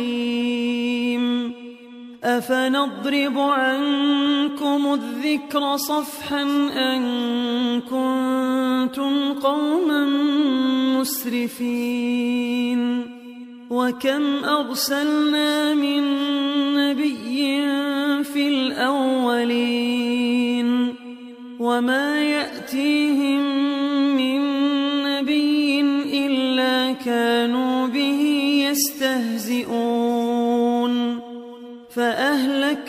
حكيم أفنضرب عنكم الذكر صفحا أن كنتم قوما مسرفين. وكم أرسلنا من نبي في الأولين. وما يأتيهم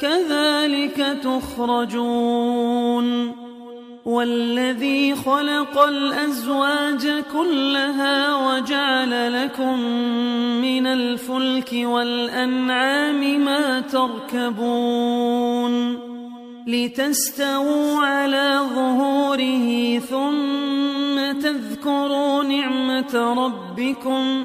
كذلك تخرجون والذي خلق الأزواج كلها وجعل لكم من الفلك والأنعام ما تركبون لتستووا على ظهوره ثم تذكروا نعمة ربكم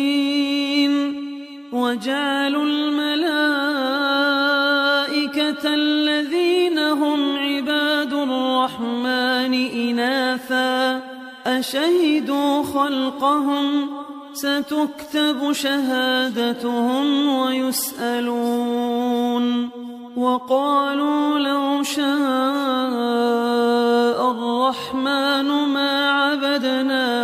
وجعلوا الملائكة الذين هم عباد الرحمن إناثا أشهدوا خلقهم ستكتب شهادتهم ويسألون وقالوا لو شاء الرحمن ما عبدناهم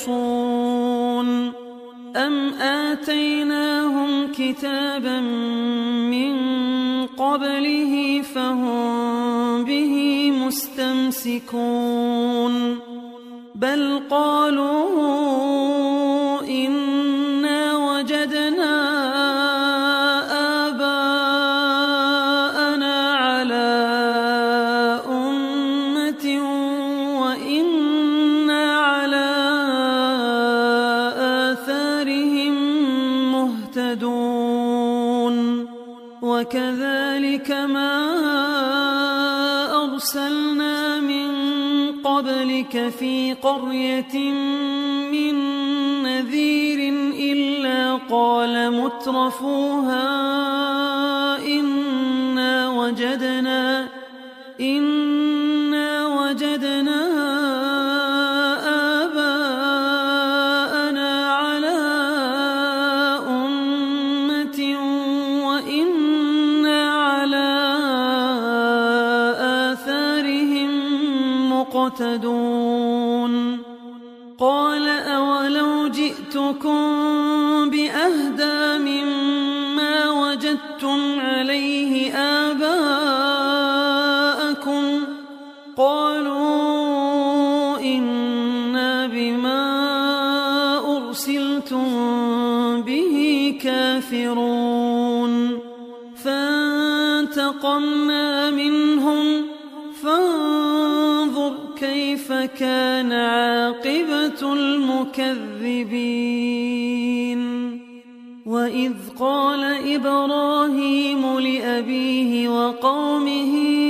يخرصون أم آتيناهم كتابا من قبله فهم به مستمسكون. بل قالوا قال مترفوها إنا وجدنا إنا به كافرون فانتقمنا منهم فانظر كيف كان عاقبة المكذبين وإذ قال إبراهيم لأبيه وقومه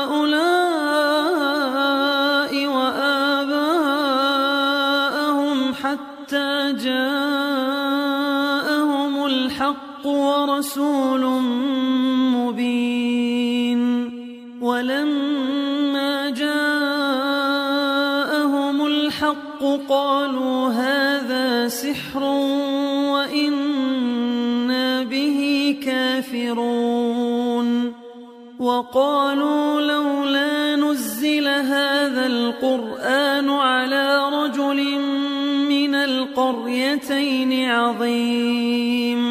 ورسول مبين ولما جاءهم الحق قالوا هذا سحر وإنا به كافرون وقالوا لولا نزل هذا القرآن على رجل من القريتين عظيم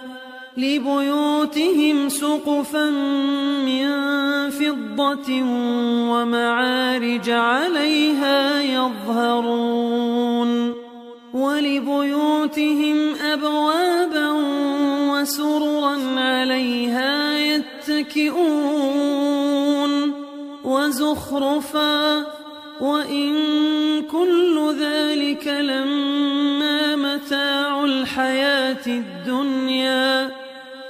لبيوتهم سقفا من فضة ومعارج عليها يظهرون ولبيوتهم أبوابا وسررا عليها يتكئون وزخرفا وإن كل ذلك لما متاع الحياة الدنيا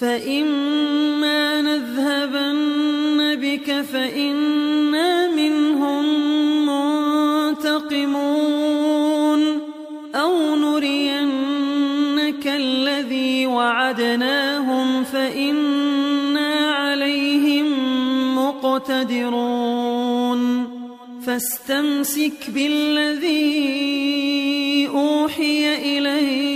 فإما نذهبن بك فإنا منهم منتقمون أو نرينك الذي وعدناهم فإنا عليهم مقتدرون فاستمسك بالذي أوحي إليك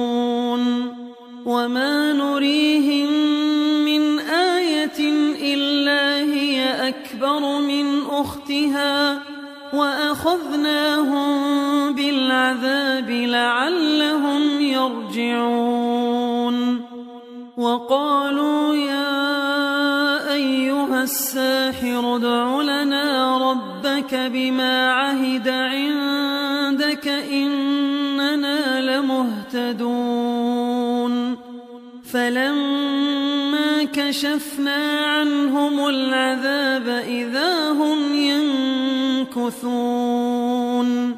وما نريهم من آية إلا هي أكبر من أختها وأخذناهم بالعذاب لعلهم يرجعون كشفنا عنهم العذاب إذا هم ينكثون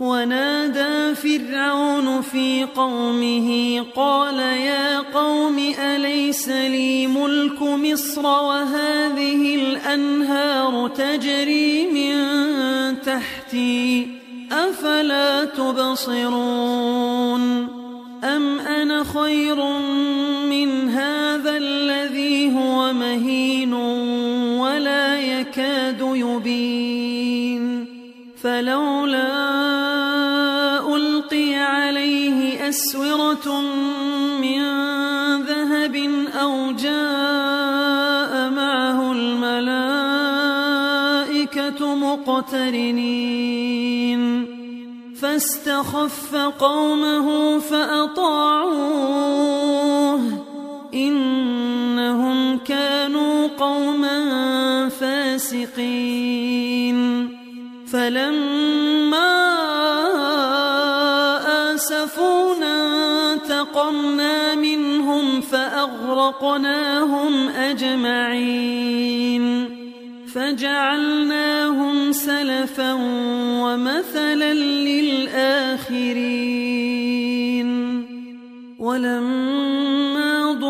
ونادى فرعون في قومه قال يا قوم أليس لي ملك مصر وهذه الأنهار تجري من تحتي أفلا تبصرون أم أنا خير من هذا يبين. فلولا ألقي عليه أسورة من ذهب أو جاء معه الملائكة مقترنين. فاستخف قومه فأطاعوه. إنهم كانوا قوما فاسقين فلما آسفونا انتقمنا منهم فأغرقناهم أجمعين. فجعلناهم سلفا ومثلا للآخرين. ولما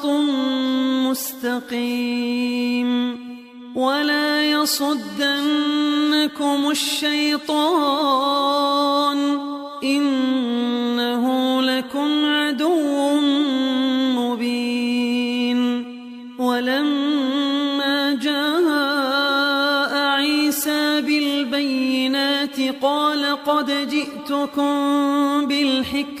صراط مستقيم ولا يصدنكم الشيطان إنه لكم عدو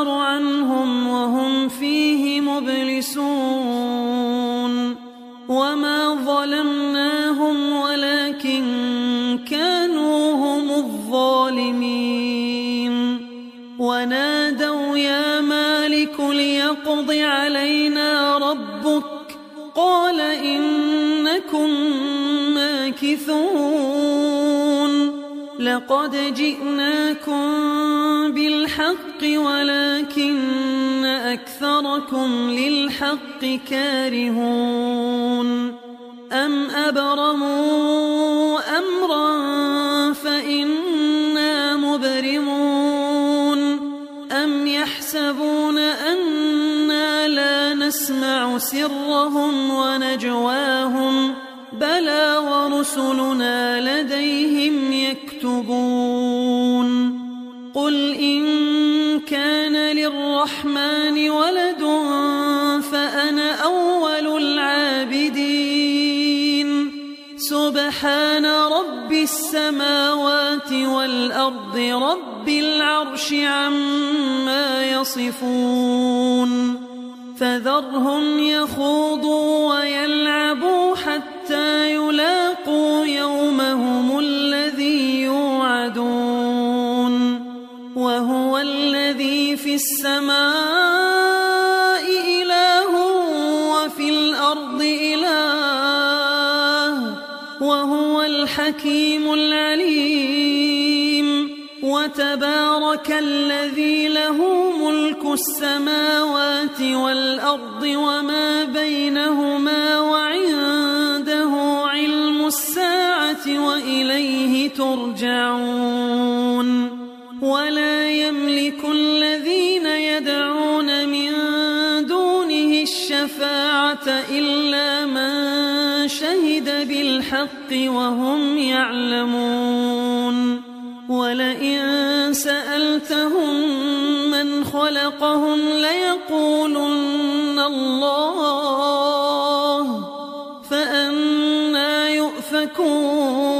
يفتر عنهم وهم فيه مبلسون وما ظلمناهم ولكن كانوا هم الظالمين ونادوا يا مالك ليقض علينا ربك قال إنكم ماكثون لقد جئناكم بالحق ولكن أكثركم للحق كارهون. أم أبرموا أمرا فإنا مبرمون. أم يحسبون أنا لا نسمع سرهم ونجواهم. بلى ورسلنا لديهم يكتبون. قل إن للرحمن ولد فأنا أول العابدين. سبحان رب السماوات والأرض رب العرش عما يصفون. فذرهم يخوضوا ويلعبوا الأرض إله وهو الحكيم العليم. وتبارك الذي له ملك السماوات والأرض وما بينهما وعنده علم الساعة وإليه ترجعون. ولا شهد بالحق وهم يعلمون. ولئن سألتهم من خلقهم ليقولن الله. فأنا يؤفكون.